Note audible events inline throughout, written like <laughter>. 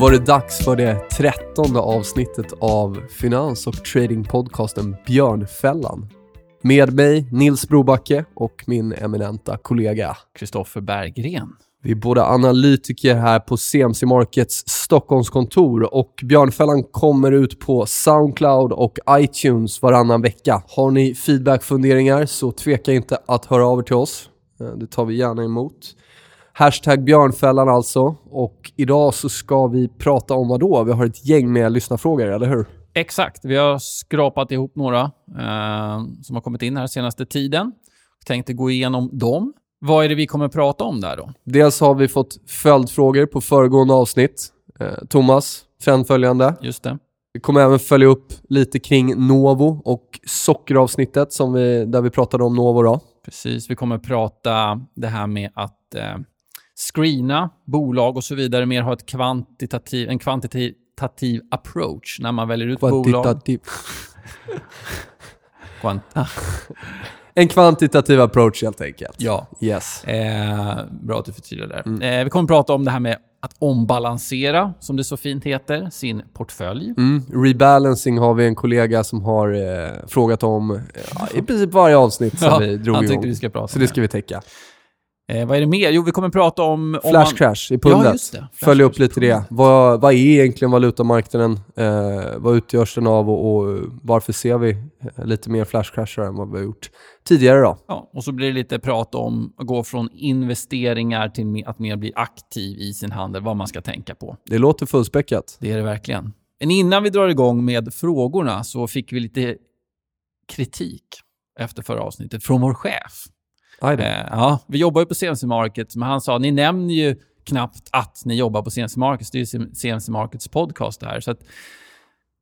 var det dags för det trettonde avsnittet av finans och tradingpodcasten Björnfällan. Med mig Nils Brobacke och min eminenta kollega Kristoffer Berggren. Vi är båda analytiker här på CMC Markets Stockholmskontor och Björnfällan kommer ut på Soundcloud och iTunes varannan vecka. Har ni feedback, funderingar så tveka inte att höra av er till oss. Eh, det tar vi gärna emot. Hashtag Björnfällan alltså. Och idag så ska vi prata om vad då? Vi har ett gäng med lyssnarfrågor, eller hur? Exakt. Vi har skrapat ihop några eh, som har kommit in här senaste tiden. Tänkte gå igenom dem. Vad är det vi kommer prata om där då? Dels har vi fått följdfrågor på föregående avsnitt. Eh, Thomas, trendföljande. Just det. Vi kommer även följa upp lite kring Novo och sockeravsnittet som vi, där vi pratade om Novo. Då. Precis. Vi kommer prata det här med att eh, screena bolag och så vidare, mer ha ett kvantitativ, en kvantitativ approach när man väljer ut Kvantitativ. <laughs> bolag. Kvanta. En kvantitativ approach helt enkelt. Ja. Yes. Eh, bra att du förtydligar där. Mm. Eh, vi kommer att prata om det här med att ombalansera, som det så fint heter, sin portfölj. Mm. Rebalancing har vi en kollega som har eh, frågat om eh, i princip varje avsnitt som Ja, vi drog han igång. vi ska prata Så det. ska vi täcka. Eh, vad är det mer? Jo, vi kommer prata om... om Flash man- crash i pundet. Ja, Följa upp lite det. Vad, vad är egentligen valutamarknaden? Eh, vad utgörs den av och, och varför ser vi eh, lite mer flash crashar än vad vi har gjort tidigare då? Ja, och så blir det lite prat om att gå från investeringar till att mer bli aktiv i sin handel, vad man ska tänka på. Det låter fullspäckat. Det är det verkligen. Men innan vi drar igång med frågorna så fick vi lite kritik efter förra avsnittet från vår chef. Eh, ja, vi jobbar ju på CMC Markets, men han sa ni nämner ju knappt att ni jobbar på CMC Markets. Det är ju CMC Markets podcast det här. Så att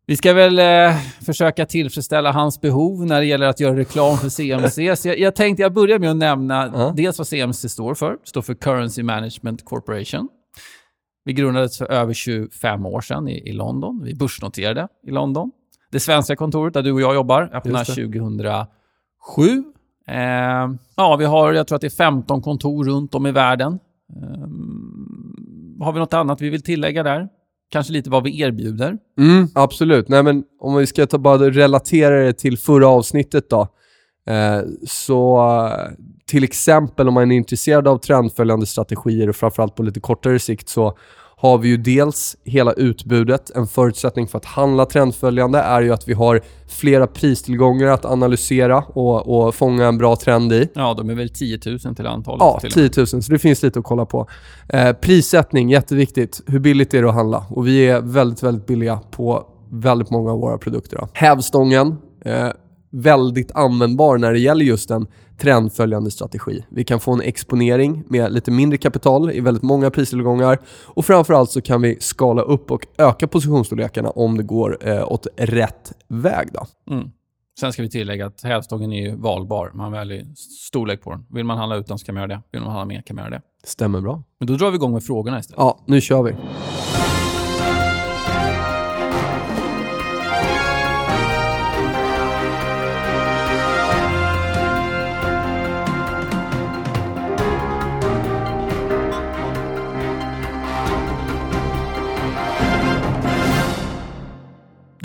vi ska väl eh, försöka tillfredsställa hans behov när det gäller att göra reklam för CMC. <laughs> Så jag, jag tänkte jag börjar med att nämna Ja. dels vad CMC står för. Det står för Currency Management Corporation. Vi grundades för över 25 år sedan i, i London. Vi börsnoterade i London. Det svenska kontoret där du och jag jobbar öppnade Just det. 2007. Eh, ja, vi har, jag tror att det är 15 kontor runt om i världen. Eh, har vi något annat vi vill tillägga där? Kanske lite vad vi erbjuder. Mm, absolut. Nej, men om vi ska ta bara relatera det till förra avsnittet då. Eh, så eh, till exempel om man är intresserad av trendföljande strategier och framförallt på lite kortare sikt så har vi ju dels hela utbudet. En förutsättning för att handla trendföljande är ju att vi har flera pristillgångar att analysera och, och fånga en bra trend i. Ja, de är väl 10 000 till antalet. Ja, till och med. 10 000. Så det finns lite att kolla på. Eh, prissättning, jätteviktigt. Hur billigt är det att handla? Och vi är väldigt, väldigt billiga på väldigt många av våra produkter. Då. Hävstången, eh, väldigt användbar när det gäller just en trendföljande strategi. Vi kan få en exponering med lite mindre kapital i väldigt många pristillgångar och framförallt så kan vi skala upp och öka positionsstorlekarna om det går eh, åt rätt väg. Då. Mm. Sen ska vi tillägga att hävstången är ju valbar. Man väljer storlek på den. Vill man handla utan så kan man göra det. Vill man handla mer kan man göra det. Stämmer bra. Men då drar vi igång med frågorna istället. Ja, nu kör vi.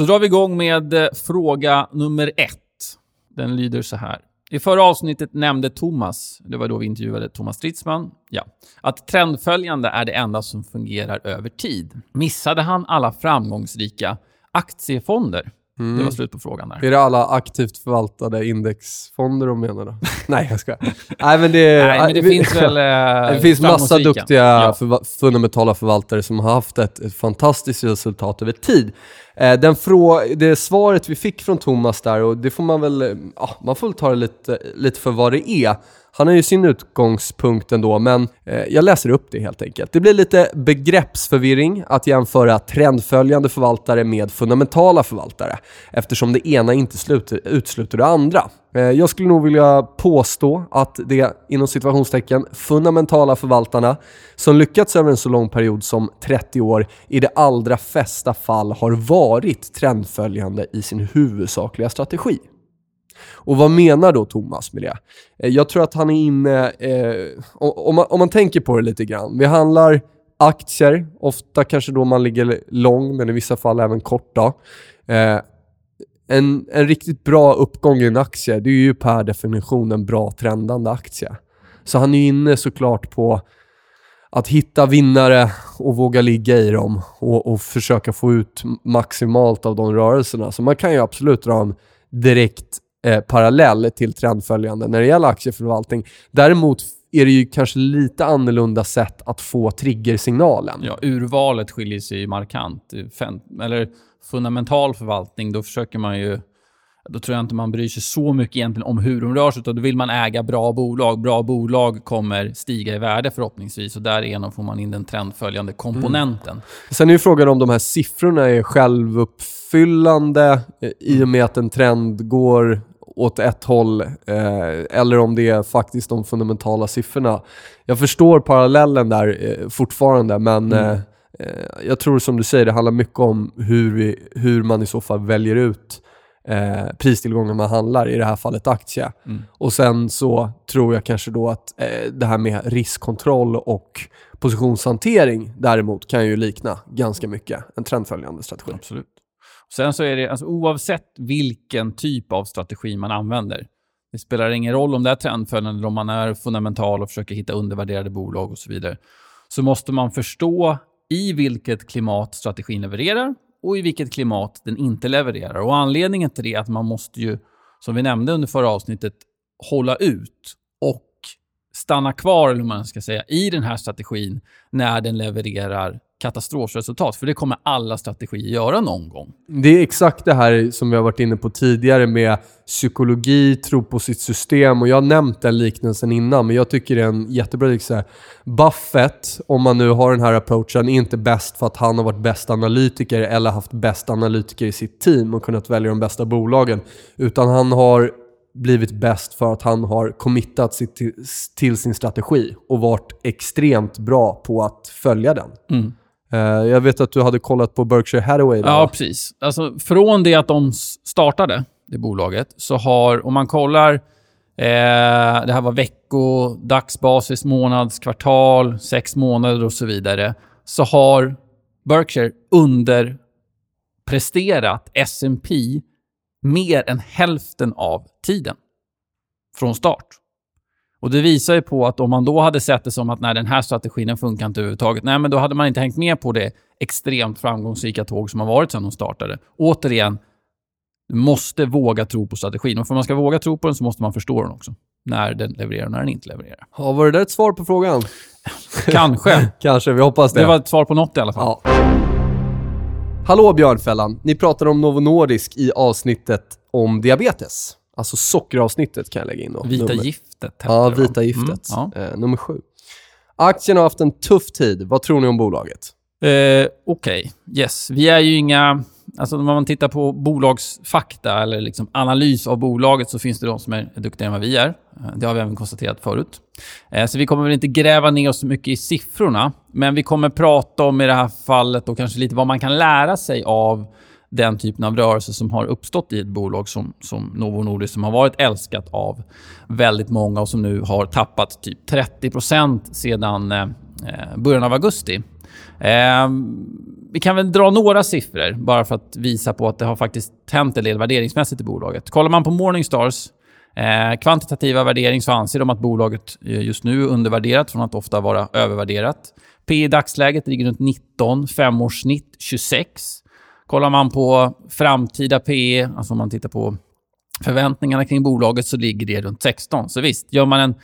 Då drar vi igång med eh, fråga nummer ett. Den lyder så här. I förra avsnittet nämnde Thomas, det var då vi intervjuade Thomas Stridsman, ja, att trendföljande är det enda som fungerar över tid. Missade han alla framgångsrika aktiefonder? Det var slut på frågan där. Är det alla aktivt förvaltade indexfonder de menar då? <laughs> Nej, jag skojar. Nej, men det, Nej, men det vi- finns väl <laughs> eh, Det finns massa duktiga Ja. förva- fundamentala förvaltare som har haft ett, ett fantastiskt resultat över tid. Eh, den frå- det svaret vi fick från Thomas där, och det får man väl, eh, ja, man får väl ta det lite, lite för vad det är. Han har ju sin utgångspunkt ändå, men eh, jag läser upp det helt enkelt. Det blir lite begreppsförvirring att jämföra trendföljande förvaltare med fundamentala förvaltare, eftersom det ena inte sluter, utesluter det andra. Eh, Jag skulle nog vilja påstå att det inom situationstecken fundamentala förvaltarna som lyckats över en så lång period som 30 år i de allra flesta fall har varit trendföljande i sin huvudsakliga strategi. Och vad menar då Thomas med det? Eh, jag tror att han är inne, eh, om, man, om man tänker på det lite grann, vi handlar aktier, ofta kanske då man ligger lång, men i vissa fall även kort då. Eh, en, en riktigt bra uppgång i en aktie, det är ju per definition en bra trendande aktie. Så han är ju inne såklart på att hitta vinnare och våga ligga i dem och, och försöka få ut maximalt av de rörelserna. Så man kan ju absolut dra en direkt eh, parallell till trendföljande när det gäller aktieförvaltning. Däremot är det ju kanske lite annorlunda sätt att få triggersignalen. Ja, urvalet skiljer sig markant. Eller fundamental förvaltning, då försöker man ju då tror jag inte man bryr sig så mycket egentligen om hur de rör sig, utan då vill man äga bra bolag. Bra bolag kommer stiga i värde förhoppningsvis och därigenom får man in den trendföljande komponenten. Mm. Sen är ju frågan om de här siffrorna är självuppfyllande eh, i och med att en trend går åt ett håll eh, eller om det är faktiskt de fundamentala siffrorna. Jag förstår parallellen där eh, fortfarande, men mm. eh, eh jag tror som du säger, det handlar mycket om hur, vi, hur man i så fall väljer ut eh, pristillgångar man handlar, i det här fallet aktie. Mm. Och sen så tror jag kanske då att eh, det här med riskkontroll och positionshantering däremot kan ju likna ganska mycket en trendföljande strategi. Absolut. Sen så är det, alltså, oavsett vilken typ av strategi man använder, det spelar ingen roll om det är trendföljande eller om man är fundamental och försöker hitta undervärderade bolag och så vidare, så måste man förstå i vilket klimat strategin levererar och i vilket klimat den inte levererar. Och Anledningen till det är att man måste ju, som vi nämnde under förra avsnittet, hålla ut och stanna kvar, eller man ska säga, i den här strategin när den levererar katastrofresultat. För det kommer alla strategier göra någon gång. Det är exakt det här som vi har varit inne på tidigare med psykologi, tro på sitt system. Och Jag har nämnt den liknelsen innan, men jag tycker det är en jättebra liknelse. Buffett, om man nu har den här approachen, är inte bäst för att han har varit bäst analytiker eller haft bäst analytiker i sitt team och kunnat välja de bästa bolagen. Utan han har blivit bäst för att han har committat till, till, sin strategi och varit extremt bra på att följa den. Mm. Uh, jag vet att du hade kollat på Berkshire Hathaway. Då. Ja, precis. Alltså, från det att de startade, det bolaget, så har, om man kollar, eh, det här var vecko, dagsbasis, månads, kvartal, sex månader och så vidare, så har Berkshire underpresterat S&P mer än hälften av tiden från start. Och Det visar ju på att om man då hade sett det som att nej, den här strategin funkar inte överhuvudtaget, nej, men då hade man inte hängt med på det extremt framgångsrika tåg som har varit sedan de startade. Återigen, du måste våga tro på strategin. Och för att man ska våga tro på den så måste man förstå den också. När den levererar och när den inte levererar. Ja, var det där ett svar på frågan? <laughs> Kanske. <laughs> Kanske, vi hoppas det. Det var ett svar på något i alla fall. Ja. Hallå Björnfällan! Ni pratade om Novo Nordisk i avsnittet om diabetes. Alltså sockeravsnittet kan jag lägga in då. Vita nummer. giftet Ja, Vita giftet. Mm, ja. eh, nummer sju. Aktien har haft en tuff tid. Vad tror ni om bolaget? Eh, Okej, okay. yes. Vi är ju inga... Alltså om man tittar på bolagsfakta eller liksom analys av bolaget så finns det de som är duktigare än vad vi är. Eh, det har vi även konstaterat förut. Eh, så vi kommer väl inte gräva ner oss så mycket i siffrorna. Men vi kommer prata om i det här fallet och kanske lite vad man kan lära sig av den typen av rörelse som har uppstått i ett bolag som, som Novo Nordisk som har varit älskat av väldigt många och som nu har tappat typ 30% sedan eh, eh, början av augusti. Eh, vi kan väl dra några siffror bara för att visa på att det har faktiskt hänt en del värderingsmässigt i bolaget. Kollar man på Morningstars eh, kvantitativa värdering så anser de att bolaget eh, just nu är undervärderat från att ofta vara övervärderat. P i dagsläget ligger runt 19, femårssnitt 26. Kollar man på framtida PE, alltså om man tittar på förväntningarna kring bolaget, så ligger det runt 16. Så visst, gör man en,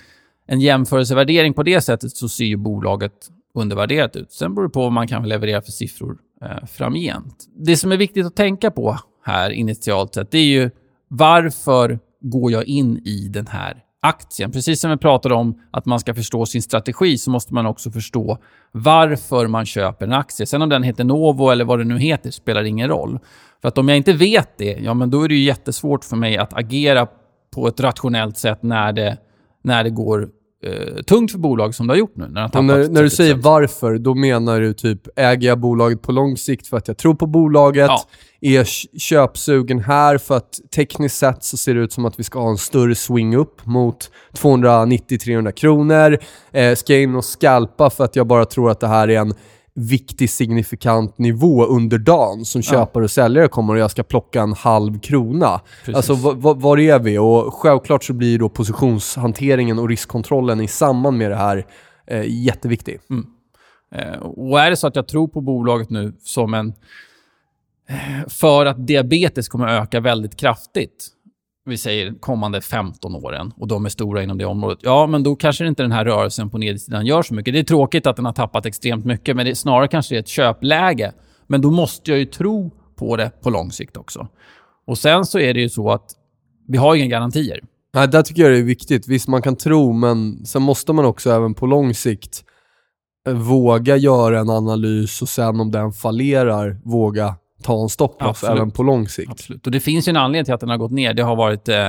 en jämförelsevärdering på det sättet så ser ju bolaget undervärderat ut. Sen beror det på vad man kan leverera för siffror eh, framgent. Det som är viktigt att tänka på här initialt sett, det är ju varför går jag in i den här aktien. Precis som vi pratade om att man ska förstå sin strategi så måste man också förstå varför man köper en aktie. Sen om den heter Novo eller vad det nu heter spelar ingen roll. För att om jag inte vet det, ja men då är det ju jättesvårt för mig att agera på ett rationellt sätt när det, när det går eh, tungt för bolag som det har gjort nu. När, det när, när du säger 30%. varför, då menar du typ, äger jag bolaget på lång sikt för att jag tror på bolaget? Ja. Är köpsugen här för att tekniskt sett så ser det ut som att vi ska ha en större swing upp mot 290-300 kronor? Eh, ska jag in och skalpa för att jag bara tror att det här är en viktig signifikant nivå under dagen som Ja. köpare och säljare kommer och jag ska plocka en halv krona. Precis. Alltså va- va- var är vi? Och självklart så blir då positionshanteringen och riskkontrollen i samband med det här eh, jätteviktig. Eh, och är det så att jag tror på bolaget nu som en... eh, För att diabetes kommer öka väldigt kraftigt, vi säger kommande 15 åren, och de är stora inom det området, ja, men då kanske inte den här rörelsen på nedsidan gör så mycket. Det är tråkigt att den har tappat extremt mycket, men det är snarare kanske är ett köpläge. Men då måste jag ju tro på det på lång sikt också. Och sen så är det ju så att vi har inga garantier. Nej, där tycker jag det är viktigt. Visst, man kan tro, men sen måste man också även på lång sikt eh, våga göra en analys och sen om den fallerar, våga ta en stopploss även på lång sikt. Absolut. Och det finns ju en anledning till att den har gått ner. Det har varit eh,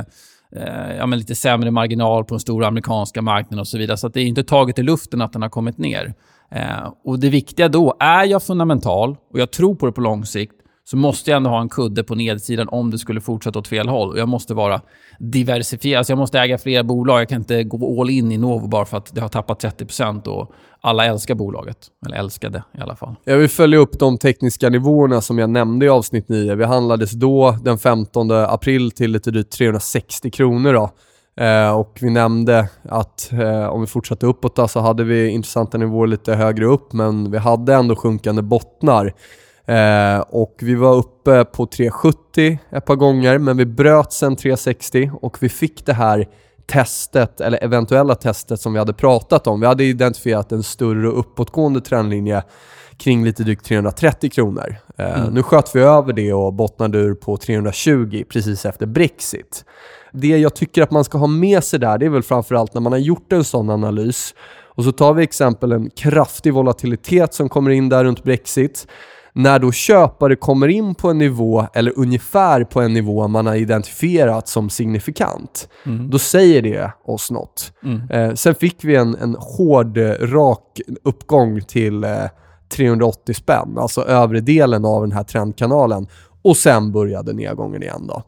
eh, ja, men lite sämre marginal på den stora amerikanska marknaden och så vidare. Så det är inte taget i luften att den har kommit ner. Eh, och det viktiga då, är jag fundamental och jag tror på det på lång sikt, så måste jag ändå ha en kudde på nedsidan om det skulle fortsätta åt fel håll. Och jag måste vara diversifierad. Alltså jag måste äga flera bolag. Jag kan inte gå all in i Novo bara för att det har tappat 30% och alla älskar bolaget. Eller älskade i alla fall. Jag vill följa upp de tekniska nivåerna som jag nämnde i avsnitt 9. Vi handlades då den 15 april till lite drygt 360 kronor. Då. Eh, och vi nämnde att eh, om vi fortsatte uppåt då, så hade vi intressanta nivåer lite högre upp, men vi hade ändå sjunkande bottnar. Eh, och vi var uppe på 370 ett par gånger, men vi bröt sen 360 och vi fick det här testet, eller eventuella testet som vi hade pratat om. Vi hade identifierat en större uppåtgående trendlinje kring lite drygt 330 kronor. Eh, Mm. Nu sköt vi över det och bottnade ur på 320 precis efter Brexit. Det jag tycker att man ska ha med sig där, det är väl framförallt när man har gjort en sån analys och så tar vi exempel en kraftig volatilitet som kommer in där runt Brexit. När då köpare kommer in på en nivå, eller ungefär på en nivå man har identifierat som signifikant, Mm. då säger det oss något. Mm. Eh, sen fick vi en, en hård, eh, rak uppgång till eh, 380 spänn, alltså övre delen av den här trendkanalen. Och sen började nedgången igen då.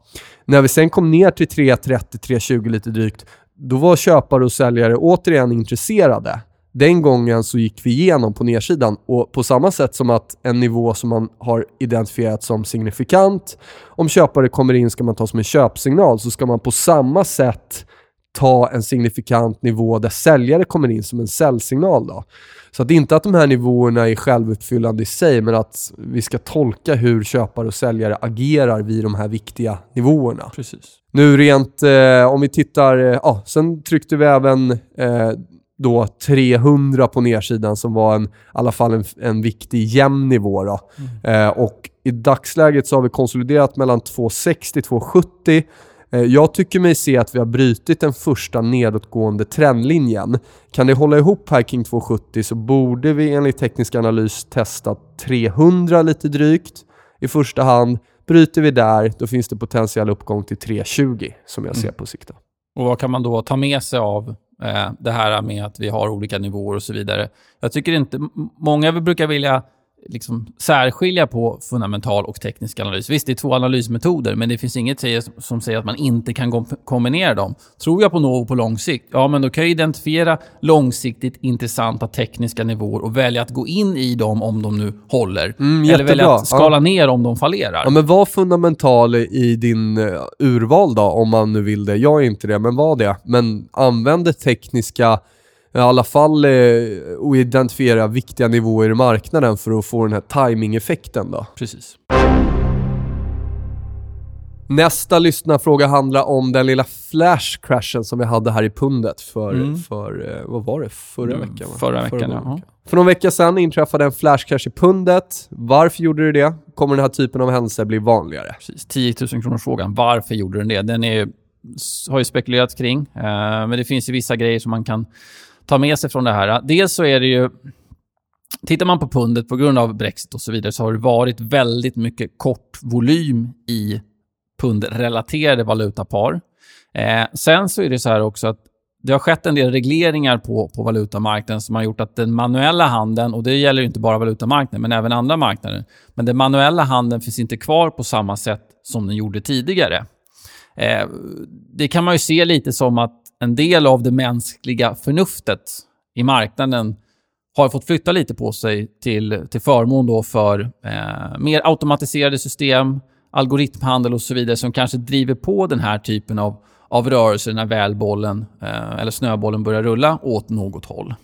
När vi sen kom ner till 330-320 lite drygt, då var köpare och säljare återigen intresserade. Den gången så gick vi igenom på nedsidan och på samma sätt som att en nivå som man har identifierat som signifikant, om köpare kommer in ska man ta som en köpsignal, så ska man på samma sätt ta en signifikant nivå där säljare kommer in som en säljsignal. Då. Så att inte att de här nivåerna är självuppfyllande i sig, men att vi ska tolka hur köpare och säljare agerar vid de här viktiga nivåerna. Precis. Nu rent, eh, om vi tittar, eh, ja, sen tryckte vi även eh, då 300 på nedsidan som var en, i alla fall en, en viktig jämn nivå. Då. Eh, och i dagsläget så har vi konsoliderat mellan 260 270 Eh, Jag tycker mig se att vi har brutit den första nedåtgående trendlinjen. Kan det hålla ihop här kring 270 så borde vi enligt teknisk analys testa 300 lite drygt i första hand. Bryter vi där, då finns det potentiell uppgång till 320 som jag ser på sikt. Och vad kan man då ta med sig av Eh, det här med att vi har olika nivåer och så vidare? Jag tycker inte... Många brukar vilja liksom särskilja på fundamental och teknisk analys. Visst, det är två analysmetoder, men det finns inget som säger att man inte kan kom- kombinera dem. Tror jag på Novo på lång sikt? Ja, men då kan jag identifiera långsiktigt intressanta tekniska nivåer och välja att gå in i dem om de nu håller. Mm, Eller välja att skala ner om de fallerar. Ja, men var fundamental i din eh, urval då, om man nu vill det. Jag är inte det, men var det. Men använd det tekniska, i alla fall eh, och identifiera viktiga nivåer i marknaden för att få den här timing-effekten då. Precis. Nästa lyssnarfråga handlar om den lilla flash-crashen som vi hade här i pundet för, Mm. för eh, vad var det, förra Mm, veckan? va? förra veckan, Föregående ja. vecka. För någon vecka sedan inträffade en flash-crash i pundet. Varför gjorde det det? Kommer den här typen av händelser bli vanligare? Precis. 10 000 kronors frågan. Varför gjorde den det? Den är, har ju spekulerats kring. Eh, men det finns ju vissa grejer som man kan ta med sig från det här. Dels så är det ju... Tittar man på pundet på grund av Brexit och så vidare så har det varit väldigt mycket kort volym i pundrelaterade valutapar. Eh, sen så är det så här också att det har skett en del regleringar på, på valutamarknaden som har gjort att den manuella handeln, och det gäller inte bara valutamarknaden, men även andra marknader, men den manuella handeln finns inte kvar på samma sätt som den gjorde tidigare. Eh, det kan man ju se lite som att en del av det mänskliga förnuftet i marknaden har fått flytta lite på sig till, till förmån då för eh, mer automatiserade system, algoritmhandel och så vidare som kanske driver på den här typen av, av rörelser när väl bollen, eh, eller snöbollen börjar rulla åt något håll.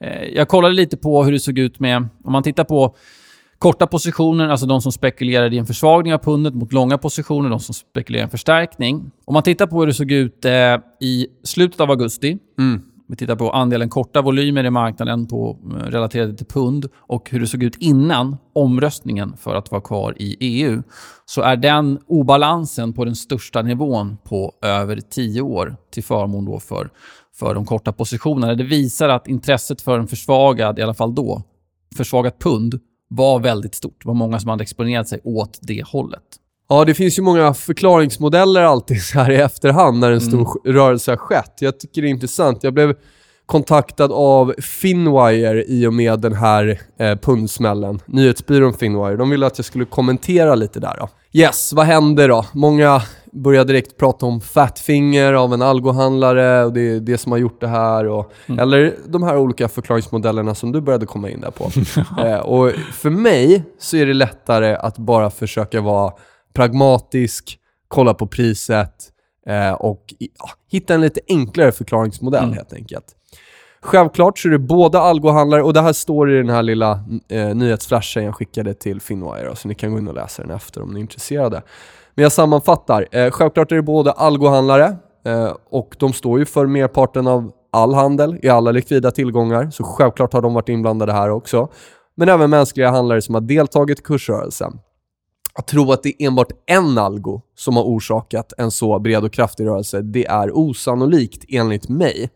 Eh, jag kollade lite på hur det såg ut med, om man tittar på korta positioner, alltså de som spekulerade i en försvagning av pundet mot långa positioner, de som spekulerar i en förstärkning. Om man tittar på hur det såg ut eh, i slutet av augusti, Mm. vi tittar på andelen korta volymer i marknaden på, eh, relaterade till pund och hur det såg ut innan omröstningen för att vara kvar i EU, så är den obalansen på den största nivån på över 10 år till förmån då för, för de korta positionerna. Det visar att intresset för en försvagad, i alla fall då, försvagat pund var väldigt stort. Det var många som hade exponerat sig åt det hållet. Ja, det finns ju många förklaringsmodeller alltid så här i efterhand när en stor rörelse har skett. Jag tycker det är intressant. Jag blev kontaktad av Finwire i och med den här eh, pundsmällen. Nyhetsbyrån Finwire. De ville att jag skulle kommentera lite där då. Yes, vad händer då? Många börjar direkt prata om fatfinger av en algohandlare och det är det som har gjort det här. Och, Eller de här olika förklaringsmodellerna som du började komma in där på. <laughs> eh, och för mig så är det lättare att bara försöka vara pragmatisk, kolla på priset eh, och ja, hitta en lite enklare förklaringsmodell Mm. helt enkelt. Självklart så är det båda algohandlare och det här står i den här lilla eh, nyhetsflashen jag skickade till Finwire, så ni kan gå in och läsa den efter om ni är intresserade. Men jag sammanfattar. Eh, självklart är det både algohandlare eh, och de står ju för merparten av all handel i alla likvida tillgångar, så självklart har de varit inblandade här också. Men även mänskliga handlare som har deltagit i kursrörelsen. Att tro att det är enbart en algo som har orsakat en så bred och kraftig rörelse, det är osannolikt enligt mig.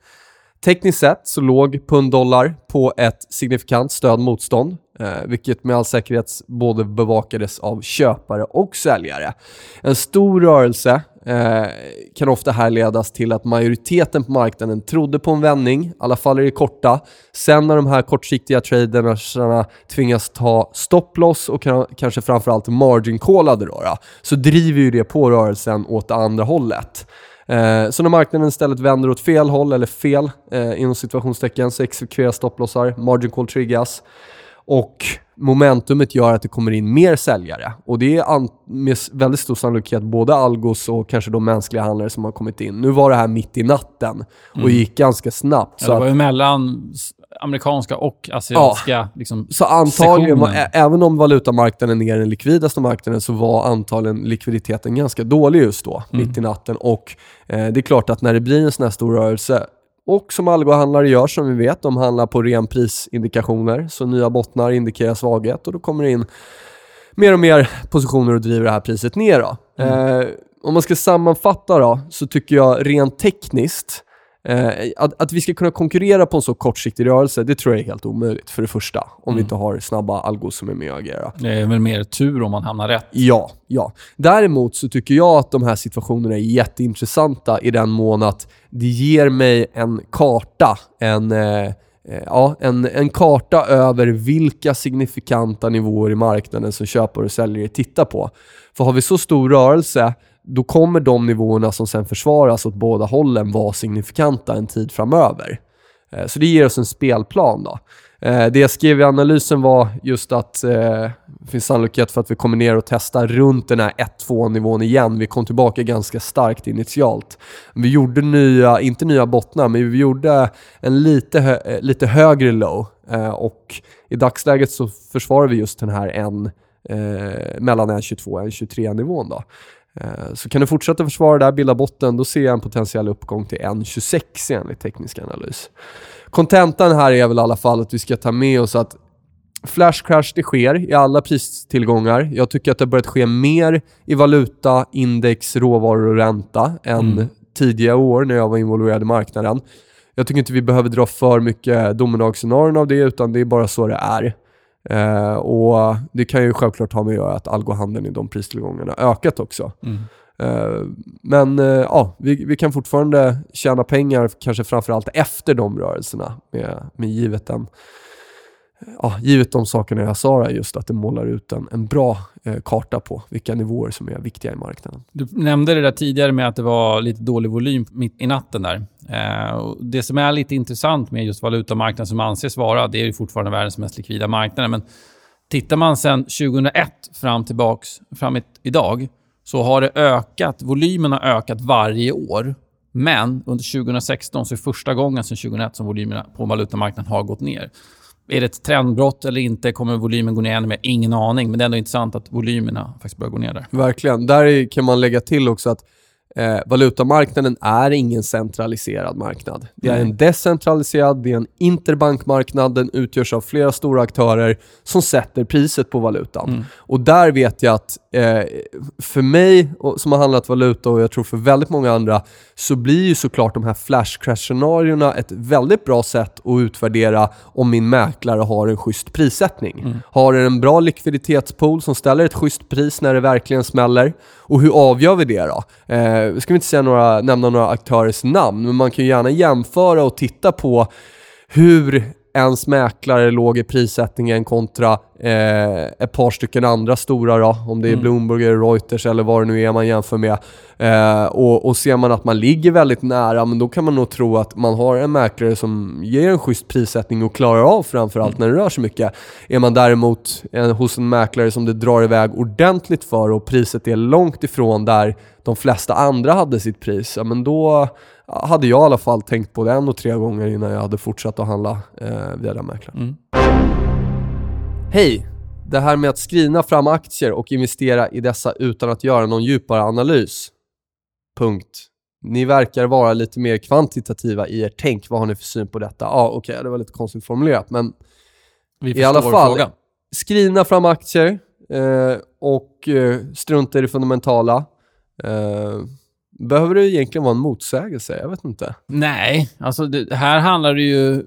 Tekniskt sett så låg pund-dollar på ett signifikant stödmotstånd, eh, vilket med all säkerhet både bevakades av köpare och säljare. En stor rörelse eh, kan ofta härledas till att majoriteten på marknaden trodde på en vändning, i alla fall i det korta. Sen när de här kortsiktiga traderna tvingas ta stopploss och kan, kanske framförallt margin-callade då, då, så driver ju det på rörelsen åt det andra hållet. Eh, så när marknaden istället vänder åt fel håll, eller fel eh, inom situationstecken, så exekveras stopplossar, margin call triggas och momentumet gör att det kommer in mer säljare. Och det är med väldigt stor sannolikhet både algos och kanske de mänskliga handlare som har kommit in. Nu var det här mitt i natten och gick ganska snabbt. Ja, det var ju mellan amerikanska och asiatiska liksom, så antagligen, var, även om valutamarknaden är den likvidaste marknaden, så var antagligen likviditeten ganska dålig just då, Mm. mitt i natten. Och eh, det är klart att när det blir en sån här stor rörelse, och som algohandlare gör som vi vet, de handlar på ren prisindikationer, så nya bottnar indikerar svaghet och då kommer det in mer och mer positioner och driver det här priset ner. Mm. Eh, om man ska sammanfatta då, så tycker jag rent tekniskt Eh, att, att vi ska kunna konkurrera på en så kortsiktig rörelse, det tror jag är helt omöjligt för det första. Om vi Mm. inte har snabba algos som är med och agerar. Det är väl mer tur om man hamnar rätt. Ja, ja. Däremot så tycker jag att de här situationerna är jätteintressanta i den mån att det ger mig en karta, en, eh, eh, ja, en, en karta över vilka signifikanta nivåer i marknaden som köpare och säljare tittar på. För har vi så stor rörelse, då kommer de nivåerna som sen försvaras åt båda hållen vara signifikanta en tid framöver. Eh, så det ger oss en spelplan då. Eh, det jag skrev i analysen var just att eh, det finns sannolikhet för att vi kommer ner och testar runt den här 1-2 nivån igen. Vi kom tillbaka ganska starkt initialt. Vi gjorde nya, inte nya bottnar, men vi gjorde en lite, hö, lite högre low. Och i dagsläget så försvarar vi just den här en, eh, mellan 1,22 och 1,23 nivån då. Eh, Så kan du fortsätta försvara där, bilda botten, då ser jag en potentiell uppgång till 1,26 enligt teknisk analys. Kontentan här är väl i alla fall att vi ska ta med oss att flash crash det sker i alla pristillgångar. Jag tycker att det har börjat ske mer i valuta, index, råvaror och ränta än Mm. tidiga år när jag var involverad i marknaden. Jag tycker inte vi behöver dra för mycket domedagsscenarion av det, utan det är bara så det är. Eh, och Det kan ju självklart ha med att göra att algohandeln i de pristillgångarna ökat också. Mm. Eh, men eh, ja, vi, vi kan fortfarande tjäna pengar, kanske framförallt efter de rörelserna, med, med givet den ja, givet de sakerna jag sa, där, just att det målar ut en, en bra eh, karta på vilka nivåer som är viktiga i marknaden. Du nämnde det där tidigare med att det var lite dålig volym mitt i natten där. Eh, det som är lite intressant med just valutamarknaden som anses vara, det är ju fortfarande världens mest likvida marknad, men tittar man sedan 2001 fram tillbaks, fram idag, så har det ökat, volymen har ökat varje år. Men under 2016 så är det första gången sedan 2001 som volymerna på valutamarknaden har gått ner. Är det ett trendbrott eller inte? Kommer volymen gå ner ännu mer? Ingen aning, men det är ändå intressant att volymerna faktiskt börjar gå ner där. Verkligen. Där kan man lägga till också att Eh, valutamarknaden är ingen centraliserad marknad. Det är en decentraliserad, det är en interbankmarknad, den utgörs av flera stora aktörer som sätter priset på valutan. Mm. Och där vet jag att eh, för mig som har handlat valuta och jag tror för väldigt många andra så blir ju såklart de här flash crash-scenarierna ett väldigt bra sätt att utvärdera om min mäklare har en schysst prissättning. Mm. Har den en bra likviditetspool som ställer ett schysst pris när det verkligen smäller? Och hur avgör vi det då? Eh, Eh, ska vi inte säga några, nämna några aktörers namn, men man kan ju gärna jämföra och titta på hur ens mäklare låg i prissättningen kontra eh, ett par stycken andra stora då, om det är mm. Bloomberg eller Reuters eller vad det nu är man jämför med. Eh, och, och ser man att man ligger väldigt nära, men då kan man nog tro att man har en mäklare som ger en schysst prissättning och klarar av framförallt mm. när det rör sig mycket. Är man däremot en, hos en mäklare som det drar iväg ordentligt för och priset är långt ifrån där de flesta andra hade sitt pris, ja, men då hade jag i alla fall tänkt på det en och tre gånger innan jag hade fortsatt att handla eh, via den mäklaren. Mm. Hej! Det här med att skrina fram aktier och investera i dessa utan att göra någon djupare analys. Punkt. Ni verkar vara lite mer kvantitativa i er tänk. Vad har ni för syn på detta? Ja, okej, okay, det var lite konstigt formulerat, men i alla fall, frågan. skrina fram aktier eh, och eh, strunta i det fundamentala. Eh, Behöver det egentligen vara en motsägelse? Jag vet inte. Nej, alltså det, här handlar det ju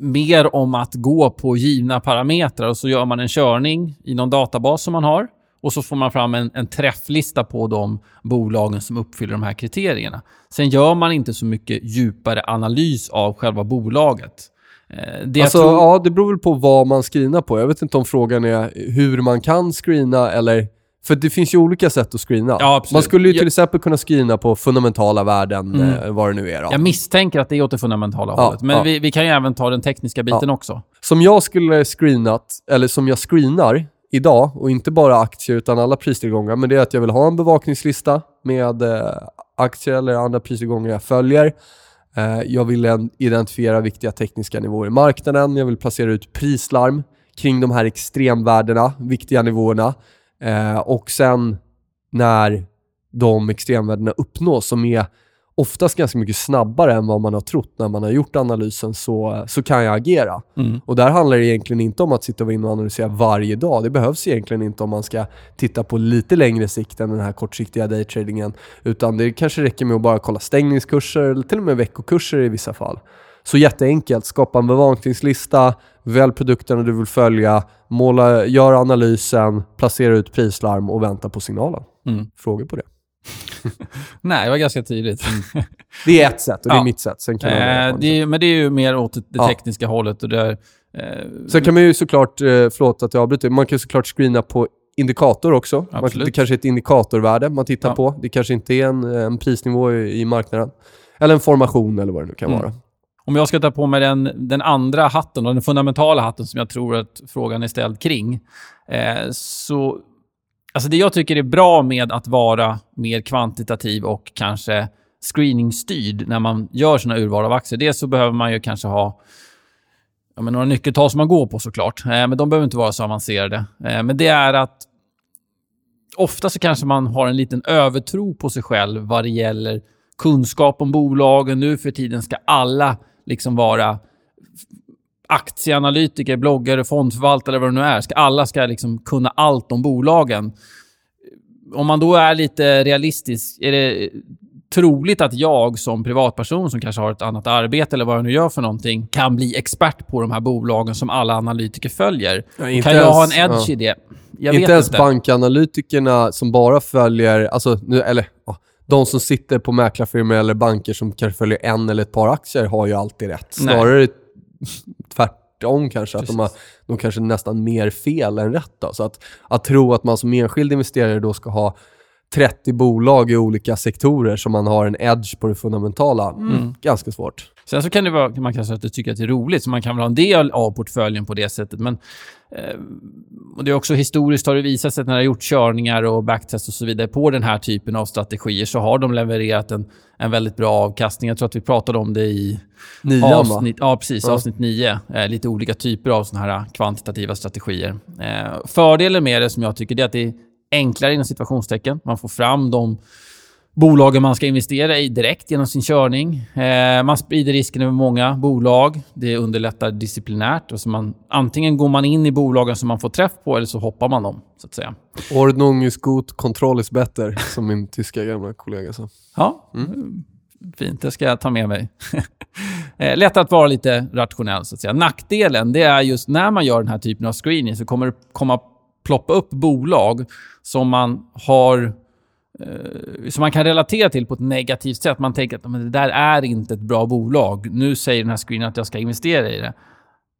mer om att gå på givna parametrar och så gör man en körning i någon databas som man har och så får man fram en, en träfflista på de bolagen som uppfyller de här kriterierna. Sen gör man inte så mycket djupare analys av själva bolaget. Eh, det alltså, tror... ja, det beror väl på vad man screenar på. Jag vet inte om frågan är hur man kan screena eller för det finns ju olika sätt att screena. Ja, Man skulle ju till jag... exempel kunna screena på fundamentala värden, mm. eh, vad det nu är. Då. Jag misstänker att det är åt det fundamentala ja, hållet. Men ja. vi, vi, kan ju även ta den tekniska biten också. Som jag skulle screenat, eller som jag screenar idag, och inte bara aktier utan alla pristillgångar, men det är att jag vill ha en bevakningslista med eh, aktier eller andra pristillgångar jag följer. Eh, jag vill identifiera viktiga tekniska nivåer i marknaden. Jag vill placera ut prislarm kring de här extremvärdena, viktiga nivåerna. Eh, och sen när de extremvärdena uppnås, som är oftast ganska mycket snabbare än vad man har trott när man har gjort analysen, så, så kan jag agera. Mm. Och där handlar det egentligen inte om att sitta och in och analysera varje dag. Det behövs egentligen inte om man ska titta på lite längre sikt än den här kortsiktiga daytradingen. Utan det kanske räcker med att bara kolla stängningskurser eller till och med veckokurser i vissa fall. Så jätteenkelt, skapa en bevakningslista, välj produkterna du vill följa, måla, gör analysen, placera ut prislarm och vänta på signalen. Mm. Frågor på det? <laughs> Nej, det var ganska tydligt. det är ett sätt och det är mitt sätt. Sen kan eh, det är, men det är ju mer åt det ja. tekniska hållet. Och där, eh, Sen kan man ju såklart, eh, förlåt att jag avbryter, man kan såklart screena på indikator också. Man, det kanske är ett indikatorvärde man tittar ja. på. Det kanske inte är en, en prisnivå i, i, marknaden. Eller en formation eller vad det nu kan mm. vara. Om jag ska ta på mig den, den andra hatten, och den fundamentala hatten som jag tror att frågan är ställd kring, eh, så... Alltså det jag tycker är bra med att vara mer kvantitativ och kanske screeningstyrd när man gör sina urval av aktier. Dels så behöver man ju kanske ha ja, men några nyckeltal som man går på såklart. Eh, men de behöver inte vara så avancerade. Eh, men det är att ofta så kanske man har en liten övertro på sig själv vad det gäller kunskap om bolagen. Nu för tiden ska alla liksom vara aktieanalytiker, bloggare, fondförvaltare, vad det nu är. Ska, alla ska liksom kunna allt om bolagen. Om man då är lite realistisk, är det troligt att jag som privatperson som kanske har ett annat arbete eller vad jag nu gör för någonting kan bli expert på de här bolagen som alla analytiker följer. Ja, kan jag ha ens- en edge ja. i det? Jag inte ens inte. bankanalytikerna som bara följer, alltså nu, eller ja, de som sitter på mäklarfirmor eller banker som kanske följer en eller ett par aktier har ju alltid rätt. Nej. Snarare tvärtom kanske, att de har de kanske nästan mer fel än rätt. Då. Så att, att tro att man som enskild investerare då ska ha 30 bolag i olika sektorer som man har en edge på det fundamentala, mm. ganska svårt. Sen så kan det vara, man kan säga att du tycker att det är roligt, så man kan väl ha en del av portföljen på det sättet. Men eh, och det är också historiskt har det visat sig att när det har gjort körningar och backtest och så vidare på den här typen av strategier så har de levererat en, en väldigt bra avkastning. Jag tror att vi pratade om det i Nian va? avsnitt, ja, precis, Ja. avsnitt 9. Eh, lite olika typer av såna här kvantitativa strategier. Eh, fördelen med det som jag tycker är att det är enklare inom situationstecken. Man får fram de bolagen man ska investera i direkt genom sin körning. Eh, man sprider risken över många bolag. Det underlättar disciplinärt. Alltså man, antingen går man in i bolagen som man får träff på eller så hoppar man dem. så att säga. Ordnung ist gut, Kontroll ist better, som min tyska gamla kollega sa. Ja, fint. Det ska jag ta med mig. <laughs> Eh, Lätt att vara lite rationell, så att säga. Nackdelen det är just när man gör den här typen av screening så kommer det komma ploppa upp bolag som man har eh, som man kan relatera till på ett negativt sätt. Man tänker att men det där är inte ett bra bolag. Nu säger den här screenen att jag ska investera i det.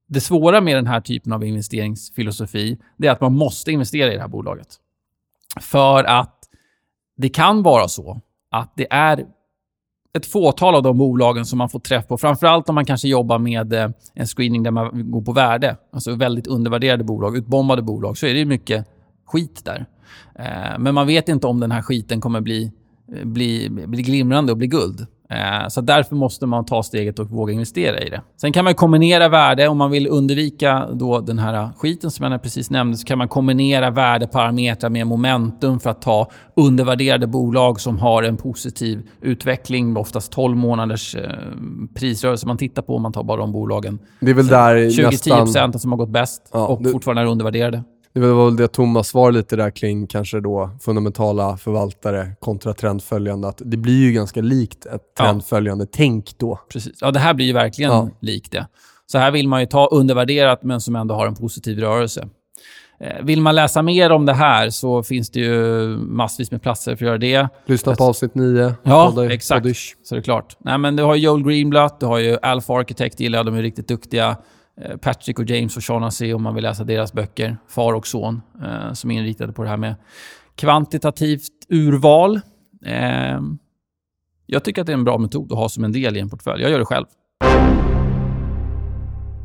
Det svåra med den här typen av investeringsfilosofi det är att man måste investera i det här bolaget. För att det kan vara så att det är ett fåtal av de bolagen som man får träff på. Framförallt om man kanske jobbar med eh, en screening där man går på värde. Alltså väldigt undervärderade bolag, utbombade bolag. Så är det ju mycket skit där. Eh, men man vet inte om den här skiten kommer bli, eh, bli, bli glimrande och bli guld. Eh, Så därför måste man ta steget och våga investera i det. Sen kan man kombinera värde. Om man vill undvika då den här skiten som jag precis nämnde så kan man kombinera värdeparametrar med momentum för att ta undervärderade bolag som har en positiv utveckling, oftast 12 månaders eh, prisrörelse man tittar på om man tar bara de bolagen. Det är väl där 20-10% nästan... som har gått bäst Ja, och det- fortfarande är undervärderade. Det var väl det Thomas var lite där kring kanske då fundamentala förvaltare kontra trendföljande. Att det blir ju ganska likt ett Ja. trendföljande tänk då. Precis. Ja, det här blir ju verkligen Ja. likt det. Så här vill man ju ta undervärderat men som ändå har en positiv rörelse. Eh, Vill man läsa mer om det här så finns det ju massvis med platser för att göra det. Lyssna på avsnitt 9. Ja, Podder- exakt. Så det är klart. Nej, men du har Joel Greenblatt, du har ju Alpha Architect gillar jag, de är riktigt duktiga. Eh, Patrick och James och Shaughnessy om man vill läsa deras böcker. Far och son, eh, som är inriktade på det här med kvantitativt urval. Eh, jag tycker att det är en bra metod att ha som en del i en portfölj. Jag gör det själv.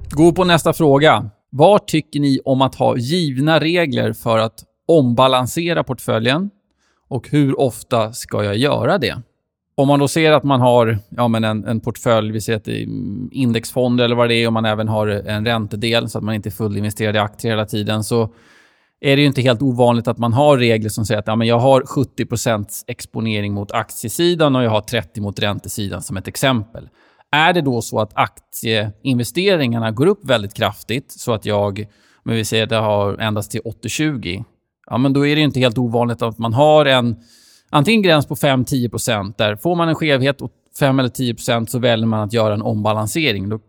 Gå på nästa fråga. Vad tycker ni om att ha givna regler för att ombalansera portföljen? Och hur ofta ska jag göra det? Om man då ser att man har ja, men en, en portfölj, vi säger att det är indexfonder eller vad det är, och man även har en räntedel så att man inte är fullinvesterad i aktier hela tiden, så är det ju inte helt ovanligt att man har regler som säger att ja, men jag har 70% exponering mot aktiesidan och jag har 30% mot räntesidan som ett exempel. Är det då så att aktieinvesteringarna går upp väldigt kraftigt så att jag, men vi säger att jag har endast till 80-20, ja men då är det inte helt ovanligt att man har en antingen gräns på 5-10% där får man en skevhet åt 5 eller 10% så väljer man att göra en ombalansering. Då,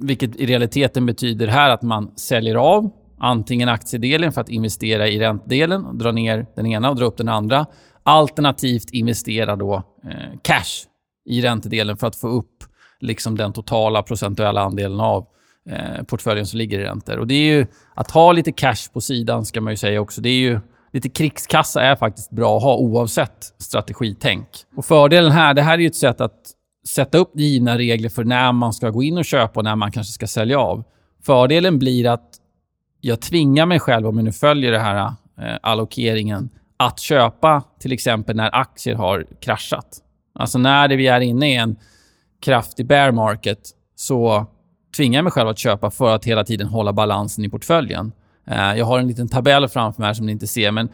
vilket i realiteten betyder här att man säljer av antingen aktiedelen för att investera i räntedelen, dra ner den ena och dra upp den andra. Alternativt investera då eh, cash i räntedelen för att få upp liksom den totala procentuella andelen av eh, portföljen som ligger i räntor. Och det är ju, att ha lite cash på sidan ska man ju säga också. Det är ju, lite krigskassa är faktiskt bra att ha oavsett strategitänk. Och fördelen här, det här är ju ett sätt att sätta upp givna regler för när man ska gå in och köpa och när man kanske ska sälja av. Fördelen blir att jag tvingar mig själv, om jag nu följer den här eh, allokeringen, att köpa till exempel när aktier har kraschat. Alltså när det vi är inne i en kraftig bear market så tvingar jag mig själv att köpa för att hela tiden hålla balansen i portföljen. Eh, jag har en liten tabell framför mig här som ni inte ser, men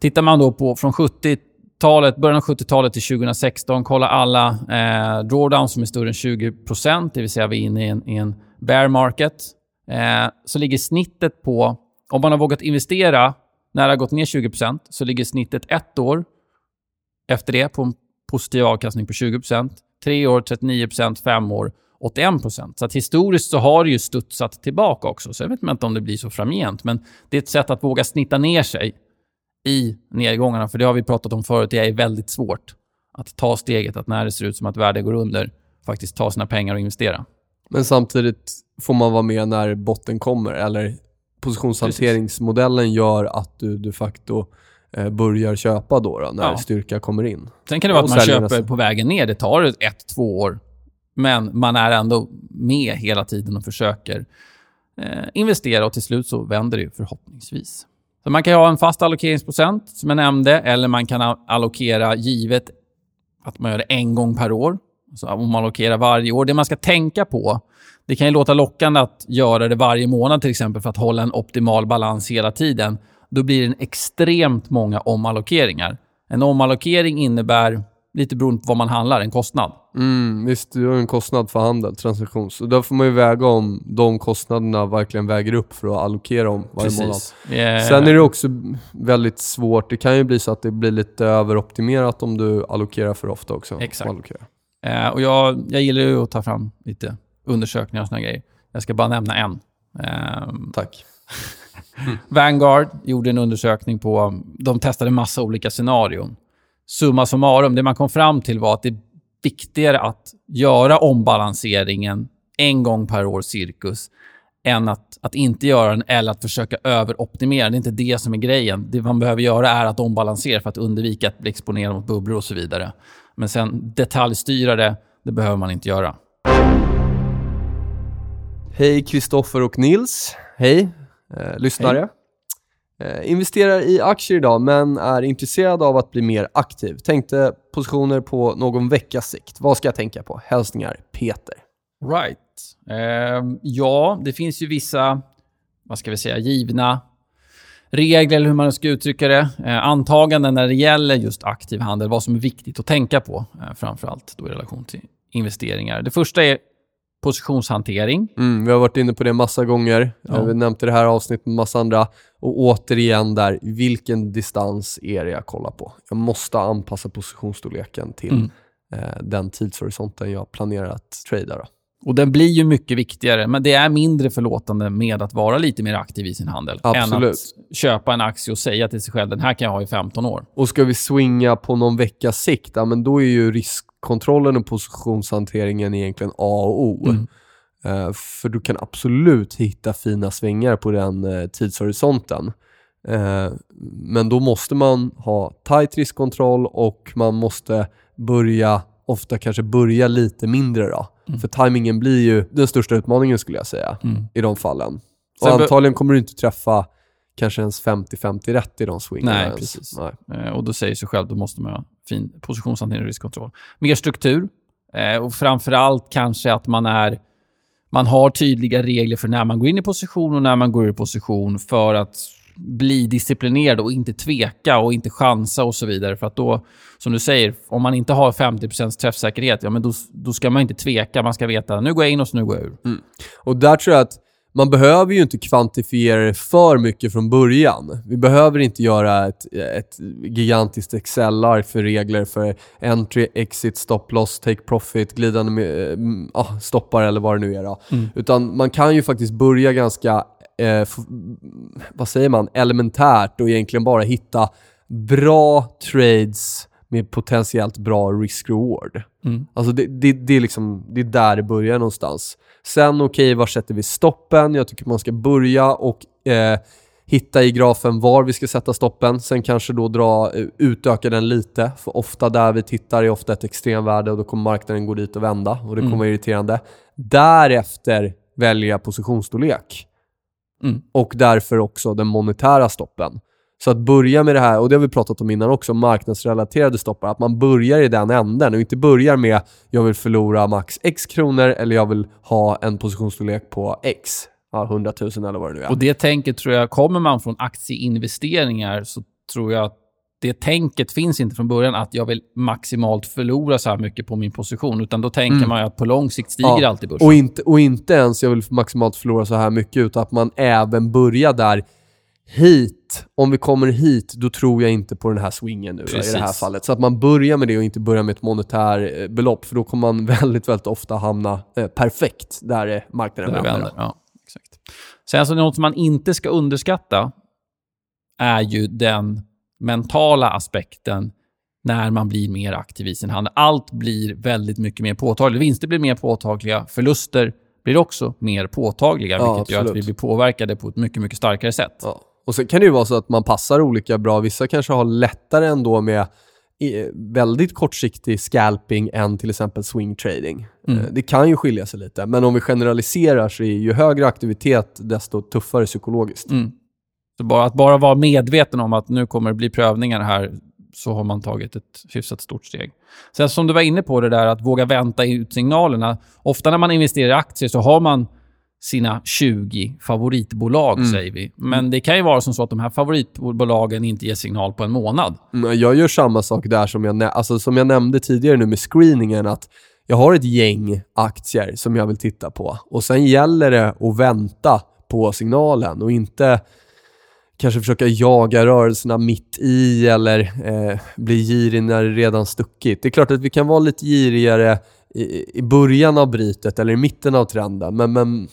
tittar man då på från 70-talet, början av 70-talet till 2016, kolla alla eh, drawdowns som är större än 20%, det vill säga vi är inne i en, i en bear market, eh, så ligger snittet på, om man har vågat investera när det har gått ner 20%, så ligger snittet ett år efter det på en positiv avkastning på 20%, tre år 39%, fem år. 81%. Så att historiskt så har det ju studsat tillbaka också. Så jag vet inte om det blir så framgent, men det är ett sätt att våga snitta ner sig i nedgångarna. För det har vi pratat om förut, det är väldigt svårt att ta steget att när det ser ut som att värdet går under, faktiskt ta sina pengar och investera. Men samtidigt får man vara med när botten kommer, eller positionshanteringsmodellen gör att du de facto eh, börjar köpa då, då när Ja. styrka kommer in. Sen kan det vara att man köper på vägen ner. Det tar ett, två år. Men man är ändå med hela tiden och försöker eh, investera och till slut så vänder det ju förhoppningsvis. Så man kan ju ha en fast allokeringsprocent som jag nämnde eller man kan allokera givet att man gör det en gång per år. Så om man allokerar varje år. Det man ska tänka på, det kan ju låta lockande att göra det varje månad till exempel för att hålla en optimal balans hela tiden. Då blir det extremt många omallokeringar. En omallokering innebär, lite beroende på vad man handlar, en kostnad. Mm, visst, du har en kostnad för handel, transaktion. Så där får man ju väga om de kostnaderna verkligen väger upp för att allokera om varje månad. Eh, Sen är det också väldigt svårt. Det kan ju bli så att det blir lite överoptimerat om du allokerar för ofta också. Exakt. Allokerar. Eh, och jag, jag gillar ju att ta fram lite undersökningar och såna grejer. Jag ska bara nämna en. Ehm, Tack. <laughs> Vanguard gjorde en undersökning på... De testade massa olika scenarion. Summa summarum, det man kom fram till var att det är viktigare att göra ombalanseringen en gång per år cirkus än att, att inte göra den eller att försöka överoptimera. Det är inte det som är grejen. Det man behöver göra är att ombalansera för att undvika att bli exponerad mot bubblor och så vidare. Men sen detaljstyra det, det behöver man inte göra. Hej Kristoffer och Nils. Hej eh, lyssnare. Eh, Eh, investerar i aktier idag men är intresserad av att bli mer aktiv. Tänkte positioner på någon veckas sikt. Vad ska jag tänka på? Hälsningar Peter. Right. Eh, ja, det finns ju vissa, vad ska vi säga, givna regler, eller hur man ska uttrycka det. Eh, antaganden när det gäller just aktiv handel, vad som är viktigt att tänka på, eh, framförallt då i relation till investeringar. Det första är positionshantering. Mm, vi har varit inne på det massa gånger. Ja. Eh, Vi nämnde det här avsnittet med massa andra. Och återigen där, vilken distans är det jag kollar på? Jag måste anpassa positionsstorleken till Mm. eh, den tidshorisonten jag planerar att trada. Då. Och den blir ju mycket viktigare, men det är mindre förlåtande med att vara lite mer aktiv i sin handel. Än Absolut. att köpa en aktie och säga till sig själv, den här kan jag ha i 15 år. Och ska vi swinga på någon veckas sikt, ja, men då är ju riskkontrollen och positionshanteringen egentligen A och O. Mm. Eh, för du kan absolut hitta fina svängar på den eh, tidshorisonten. Eh, men då måste man ha tight riskkontroll och man måste börja, ofta kanske börja lite mindre då. Mm. För timingen blir ju den största utmaningen skulle jag säga Mm. i de fallen. Sen Och be- antagligen kommer du inte träffa kanske ens 50-50 rätt i de swingarna Nej, ens. precis. Nej. Eh, Och då säger sig själv, då måste man ha fin positionshantering och riskkontroll. Mer struktur. Eh, och framförallt kanske att man är man har tydliga regler för när man går in i position och när man går ur position för att bli disciplinerad och inte tveka och inte chansa och så vidare. För att då, som du säger, om man inte har 50% träffsäkerhet, ja men då, då ska man inte tveka. Man ska veta, nu går jag in och så nu går jag ur. Och där tror jag att man behöver ju inte kvantifiera det för mycket från början. Vi behöver inte göra ett, ett gigantiskt Excel-ark för regler för entry, exit, stop loss, take profit, glidande med, ah, stoppar eller vad det nu är. Då. Mm. Utan man kan ju faktiskt börja ganska, eh, vad säger man, elementärt och egentligen bara hitta bra trades med potentiellt bra risk-reward. Mm. Alltså det, det, det, är liksom, det är där det börjar någonstans. Sen okej, var sätter vi stoppen? Jag tycker man ska börja och eh, hitta i grafen var vi ska sätta stoppen. Sen kanske då dra, eh, utöka den lite. För ofta där vi tittar är ofta ett extremvärde och då kommer marknaden gå dit och vända och det kommer Mm. vara irriterande. Därefter välja positionsstorlek. Mm. Och därför också den monetära stoppen. Så att börja med det här, och det har vi pratat om innan också, marknadsrelaterade stoppar. Att man börjar i den änden och inte börjar med jag vill förlora max x kronor eller jag vill ha en positionsstorlek på x. Ja, 100 000 eller vad det nu är. Och det tänket tror jag, kommer man från aktieinvesteringar så tror jag att det tänket finns inte från början att jag vill maximalt förlora så här mycket på min position. Utan då tänker Mm. man ju att på lång sikt stiger Ja, alltid börsen. Och inte, och inte ens jag vill maximalt förlora så här mycket utan att man även börjar där hit, om vi kommer hit, då tror jag inte på den här swingen nu då, i det här Precis. fallet. Så att man börjar med det och inte börjar med ett monetär eh, belopp, för då kommer man <laughs> väldigt, väldigt ofta hamna eh, perfekt där eh, marknaden Där vänder. Ja, exakt. Sen så något som man inte ska underskatta är ju den mentala aspekten när man blir mer aktiv i sin handel. Allt blir väldigt mycket mer påtagligt. Vinster blir mer påtagliga, förluster blir också mer påtagliga, Ja, vilket gör att vi blir påverkade på ett mycket, mycket starkare sätt. Ja. Och sen kan det ju vara så att man passar olika bra. Vissa kanske har lättare ändå med väldigt kortsiktig scalping än till exempel swing trading. Mm. Eh, Det kan ju skilja sig lite, men om vi generaliserar så är ju högre aktivitet desto tuffare psykologiskt. Mm. Så bara, att bara vara medveten om att nu kommer det bli prövningar här, så har man tagit ett hyfsat stort steg. Sen som du var inne på det där att våga vänta ut signalerna. Ofta när man investerar i aktier så har man sina 20 favoritbolag, Mm. säger vi. Men det kan ju vara som så att de här favoritbolagen inte ger signal på en månad. Mm, Jag gör samma sak där som jag, alltså som jag nämnde tidigare nu med screeningen, att jag har ett gäng aktier som jag vill titta på och sen gäller det att vänta på signalen och inte kanske försöka jaga rörelserna mitt i eller eh, bli girig när det redan stuckit. Det är klart att vi kan vara lite girigare i, i början av brytet eller i mitten av trenden, men, men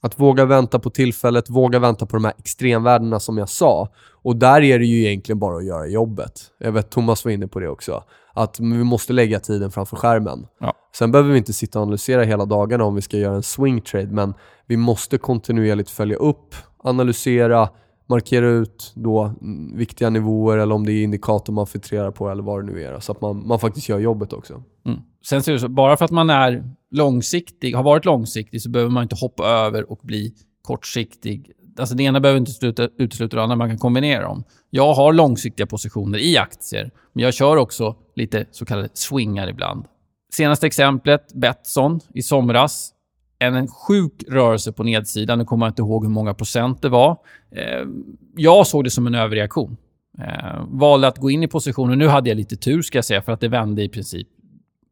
att våga vänta på tillfället, våga vänta på de här extremvärdena som jag sa. Och där är det ju egentligen bara att göra jobbet. Jag vet Thomas var inne på det också. Att vi måste lägga tiden framför skärmen. Ja. Sen behöver vi inte sitta och analysera hela dagarna om vi ska göra en swing trade, men vi måste kontinuerligt följa upp, analysera, markera ut då viktiga nivåer eller om det är indikator man filtrerar på eller vad det nu är. Så att man, man faktiskt gör jobbet också. Mm. Sen ser det så, bara för att man är långsiktig, har varit långsiktig, så behöver man inte hoppa över och bli kortsiktig. Alltså det ena behöver inte sluta, utesluta det andra, man kan kombinera dem. Jag har långsiktiga positioner i aktier, men jag kör också lite så kallade swingar ibland. Senaste exemplet, Betsson i somras. En, sjuk rörelse på nedsidan. Nu kommer jag inte ihåg hur många procent det var. Eh, jag såg det som en överreaktion. Eh, valde att gå in i positionen. Nu hade jag lite tur, ska jag säga, för att det vände i princip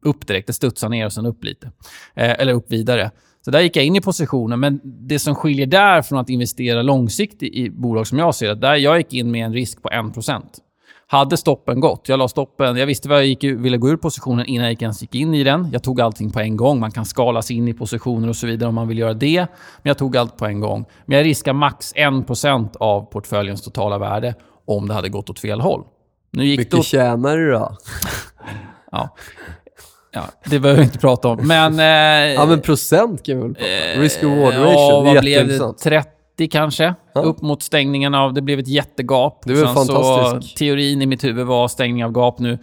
upp direkt. Det studsade ner och sen upp lite. Eh, eller upp vidare. Så där gick jag in i positionen, men det som skiljer där från att investera långsiktigt i bolag som jag ser det, där jag gick in med en risk på 1%. Hade stoppen gått, jag la stoppen, jag visste vad jag gick, ville gå ur positionen innan jag gick- ens gick in i den. Jag tog allting på en gång. Man kan skala sig in i positioner och så vidare om man vill göra det. Men jag tog allt på en gång. Men jag riskar max 1% av portföljens totala värde om det hade gått åt fel håll. Nu gick det Mycket åt tjänar du då? <laughs> Ja. ja, det behöver vi inte prata om. Men... Eh, <laughs> Ja men procent kan vi väl prata om? Risk reward eh, ratio, Ja, det vad blev det? 30 kanske? Ja. Upp mot stängningen av... Det blev ett jättegap. Det väl Sen Så, fantastiskt. teorin i mitt huvud var stängning av gap nu.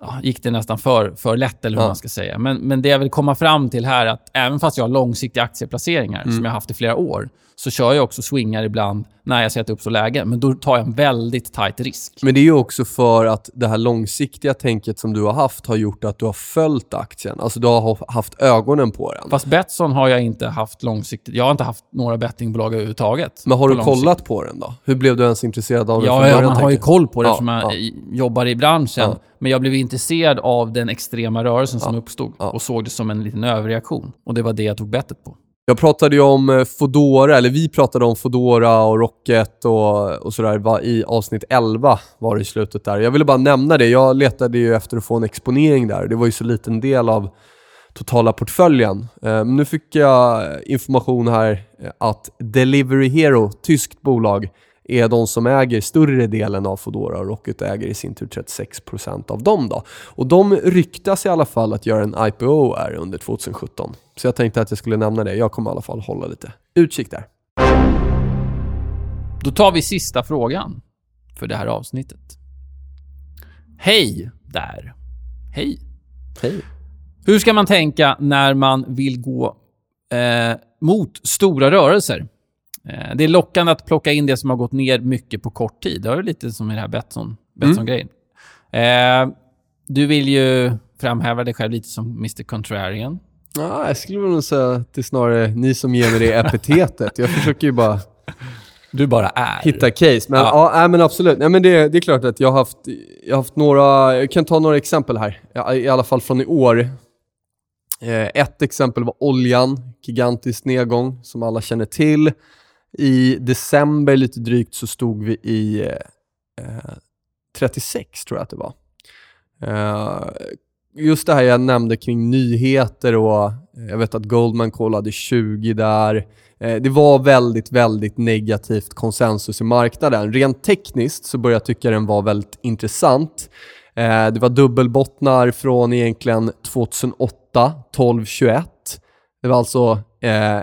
Ja, gick det nästan för, för lätt, eller hur Ja. man ska säga. Men, men det jag vill komma fram till här är att även fast jag har långsiktiga aktieplaceringar, Mm. som jag har haft i flera år, så kör jag också swingar ibland när jag ser att det uppstår läge. Men då tar jag en väldigt tight risk. Men det är ju också för att det här långsiktiga tänket som du har haft har gjort att du har följt aktien. Alltså du har ha- haft ögonen på den. Fast Betsson har jag inte haft långsiktigt. Jag har inte haft några bettingbolag överhuvudtaget. Men har du kollat på den då? Hur blev du ens intresserad av den Ja, från ja början? man har ju koll på det Ja, eftersom jag ja. jobbar i branschen. Ja. Men jag blev intresserad av den extrema rörelsen som uppstod Ja. och såg det som en liten överreaktion. Och det var det jag tog bettet på. Jag pratade ju om eh, Fodora, eller vi pratade om Fodora och Rocket och, och sådär i avsnitt 11 var det i slutet där. Jag ville bara nämna det. Jag letade ju efter att få en exponering där. Det var ju så liten del av totala portföljen. Eh, Men nu fick jag information här eh, att Delivery Hero, tyskt bolag, är de som äger större delen av Fodora och Rocket äger i sin tur 36% av dem då. Och de ryktas i alla fall att göra en IPO här under 2017. Så jag tänkte att jag skulle nämna det. Jag kommer i alla fall hålla lite utkik där. Då tar vi sista frågan för det här avsnittet. Hej där. Hej. Hej. Hur ska man tänka när man vill gå eh, mot stora rörelser? Eh, det är lockande att plocka in det som har gått ner mycket på kort tid. Det är lite som i det här Betsson- Betsson-grejen. Eh, du vill ju framhäva dig själv lite som Mr. Contrarian. Ja, jag skulle nog säga att det är snarare ni som ger mig det epitetet. Jag försöker ju bara Du bara är. hitta case. Men, Ja. ja. men absolut. Nej, men det, det är klart att jag har haft, jag har haft några, jag kan ta några exempel här. I alla fall från i år. Eh, ett exempel var oljan, gigantisk nedgång som alla känner till. I december lite drygt så stod vi i eh, eh 36 tror jag att det var. Eh, just det här jag nämnde kring nyheter och eh, jag vet att Goldman kollade 20 där. Eh, det var väldigt, väldigt negativt konsensus i marknaden. Rent tekniskt så började jag tycka den var väldigt intressant. Eh, det var dubbelbottnar från egentligen 2008, 12-21. Det var alltså eh,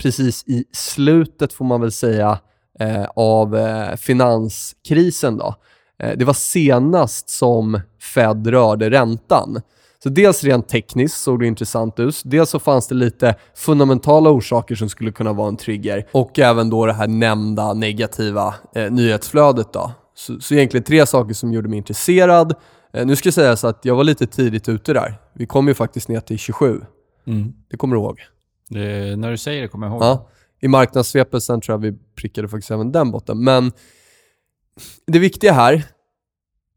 precis i slutet, får man väl säga, eh, av eh, finanskrisen. Då. Eh, det var senast som Fed rörde räntan. Så dels rent tekniskt såg det intressant ut. Dels så fanns det lite fundamentala orsaker som skulle kunna vara en trigger. Och även då det här nämnda negativa eh, nyhetsflödet. Då. Så, så egentligen tre saker som gjorde mig intresserad. Eh, nu ska jag säga så att jag var lite tidigt ute där. Vi kom ju faktiskt ner till 27. Mm. Det kommer du ihåg? Det, när du säger det kommer jag ihåg. Ja. I marknadssvepet sen tror jag vi prickade faktiskt även den botten. Men det viktiga här,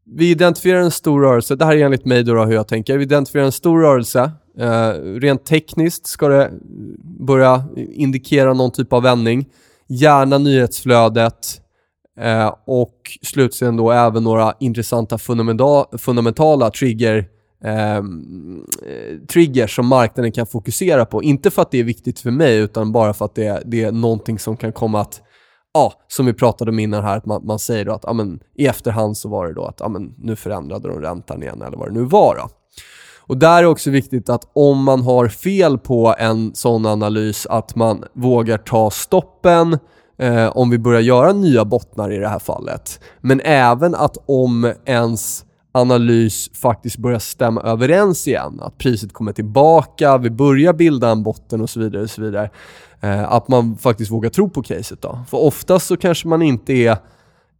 vi identifierar en stor rörelse. Det här är enligt mig då, hur jag tänker. Vi identifierar en stor rörelse. Eh, rent tekniskt ska det börja indikera någon typ av vändning. Gärna nyhetsflödet eh, och slutligen då även några intressanta fundamentala trigger Ehm, eh, triggers som marknaden kan fokusera på. Inte för att det är viktigt för mig, utan bara för att det, det är någonting som kan komma att ja, som vi pratade om innan här, att man, man säger då att ja, men, i efterhand så var det då att ja, men, nu förändrade de räntan igen eller vad det nu var. Då. Och där är också viktigt att om man har fel på en sån analys, att man vågar ta stoppen eh, om vi börjar göra nya bottnar i det här fallet. Men även att om ens analys faktiskt börjar stämma överens igen, att priset kommer tillbaka, vi börjar bilda en botten och så vidare. Och så vidare Eh, att man faktiskt vågar tro på caset då. För oftast så kanske man inte är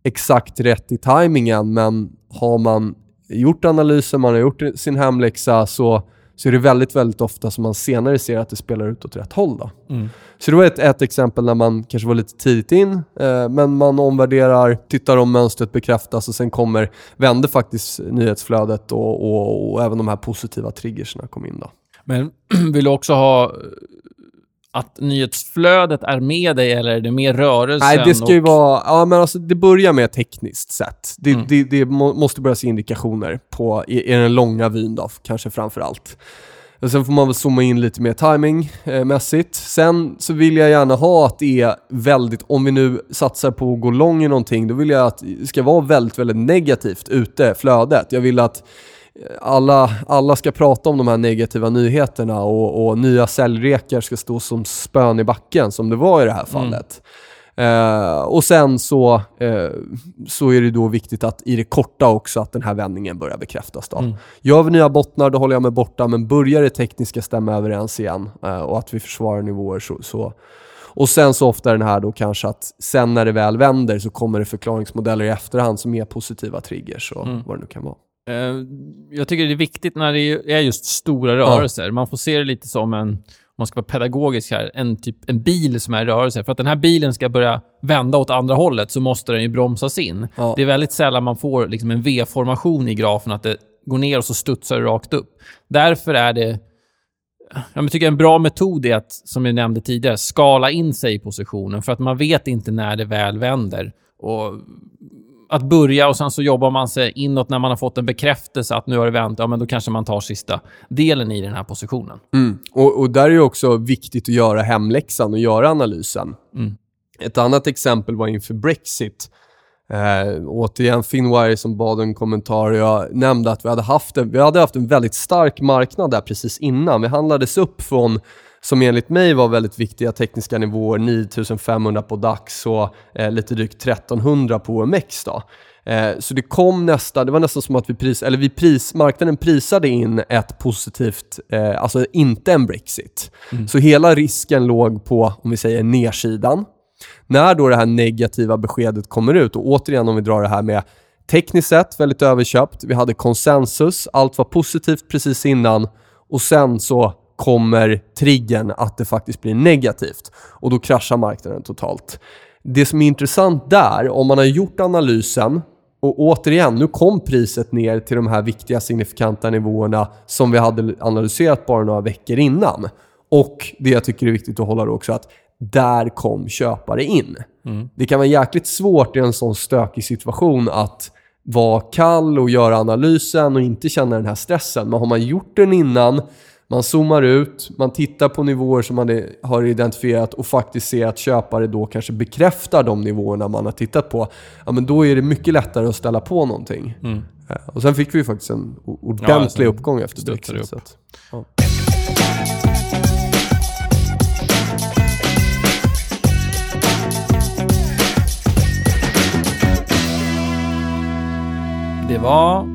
exakt rätt i tajmingen, men har man gjort analysen, man har gjort sin hemläxa, så, så är det väldigt, väldigt ofta som man senare ser att det spelar ut åt rätt håll. Mm. Så det var ett, ett exempel när man kanske var lite tidigt in, eh, men man omvärderar, tittar om mönstret bekräftas och sen kommer, vänder faktiskt nyhetsflödet och, och, och även de här positiva triggerserna kom in. Då. Men <clears throat> vill du också ha att nyhetsflödet är med dig eller är det mer rörelsen? Nej, det ska ju vara... Ja, men alltså det börjar med tekniskt sett. Det, mm. det, det måste börja se indikationer på, i, i den långa vyn då, kanske framför allt. Och sen får man väl zooma in lite mer timingmässigt. Sen så vill jag gärna ha att det är väldigt, om vi nu satsar på att gå lång i någonting, då vill jag att det ska vara väldigt, väldigt negativt ute, flödet. Jag vill att alla, alla ska prata om de här negativa nyheterna och, och nya säljrekar ska stå som spön i backen, som det var i det här fallet. Mm. Uh, och sen så, uh, så är det då viktigt att i det korta också att den här vändningen börjar bekräftas. Då. Mm. Gör vi nya bottnar, då håller jag mig borta, men börjar det tekniska stämma överens igen uh, och att vi försvarar nivåer så, så och sen så ofta den här då kanske att sen när det väl vänder så kommer det förklaringsmodeller i efterhand som är positiva triggers och mm. vad det nu kan vara. Eh, jag tycker det är viktigt när det är just stora rörelser. Ja. Man får se det lite som en, om man ska vara pedagogisk här, en, typ, en bil som är i rörelse. För att den här bilen ska börja vända åt andra hållet så måste den ju bromsas in. Ja. Det är väldigt sällan man får liksom en V-formation i grafen, att det går ner och så studsar det rakt upp. Därför är det jag tycker en bra metod är att, som jag nämnde tidigare, skala in sig i positionen. För att man vet inte när det väl vänder. Och att börja och sen så jobbar man sig inåt när man har fått en bekräftelse att nu har det vänt. Ja, men då kanske man tar sista delen i den här positionen. Mm. Och, och, där är det också viktigt att göra hemläxan och göra analysen. Mm. Ett annat exempel var inför Brexit. Eh, återigen Finwire som bad en kommentar. Jag nämnde att vi hade, haft en, vi hade haft en väldigt stark marknad där precis innan. Vi handlades upp från som enligt mig var väldigt viktiga tekniska nivåer, 9500 på DAX och eh, lite drygt 1300 på OMX. Då. Eh, så det kom nästan, det var nästan som att vi, pris, eller vi pris, marknaden prisade in ett positivt, eh, alltså inte en Brexit. Mm. Så hela risken låg på, om vi säger nedsidan. När då det här negativa beskedet kommer ut, och återigen om vi drar det här med tekniskt sett väldigt överköpt, vi hade konsensus, allt var positivt precis innan och sen så kommer triggern att det faktiskt blir negativt och då kraschar marknaden totalt. Det som är intressant där, om man har gjort analysen och återigen, nu kom priset ner till de här viktiga signifikanta nivåerna som vi hade analyserat bara några veckor innan. Och det jag tycker är viktigt att hålla då också att där kom köpare in. Mm. Det kan vara jäkligt svårt i en sån stökig situation att vara kall och göra analysen och inte känna den här stressen. Men har man gjort den innan, man zoomar ut, man tittar på nivåer som man har identifierat och faktiskt ser att köpare då kanske bekräftar de nivåerna man har tittat på. Ja, men då är det mycket lättare att ställa på någonting. Mm. Eh, Och sen fick vi faktiskt en o- Ja, ordentlig alltså, uppgång efter Brexit. upp. så att- ja. Det var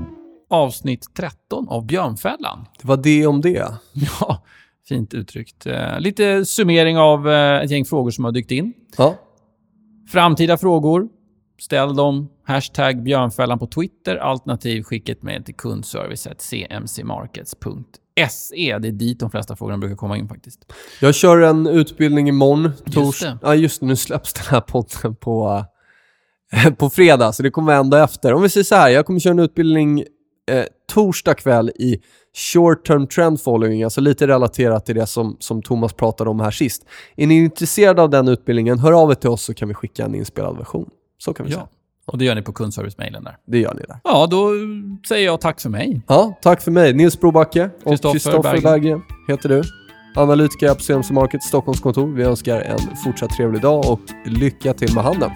avsnitt 13 av Björnfällan. Det var det om det. <laughs> Ja, fint uttryckt. Eh, lite summering av eh, ett gäng frågor som har dykt in. Ja. Framtida frågor, ställ dem. Hashtag Björnfällan på Twitter, alternativ skicka ett mejl till kundservice.cmcmarkets.se. Det är dit de flesta frågorna brukar komma in faktiskt. Jag kör en utbildning imorgon. Tors det. Ja, just. Nu släpps den här podden på, eh, <laughs> på fredag, så det kommer ändå efter. Om vi säger så här, jag kommer köra en utbildning eh, torsdag kväll i short term trend following, alltså lite relaterat till det som, som Thomas pratade om här sist. Är ni intresserade av den utbildningen, hör av er till oss så kan vi skicka en inspelad version. Så kan vi säga. Ja, och det gör ni på kundservice-mailen där. Det gör ni där. Ja, då säger jag tack för mig. Ja, tack för mig. Nils Brobacke och Kristoffer Berggren. Berggren heter du. Analytiker på CMC Market Stockholmskontor. Vi önskar en fortsatt trevlig dag och lycka till med handeln.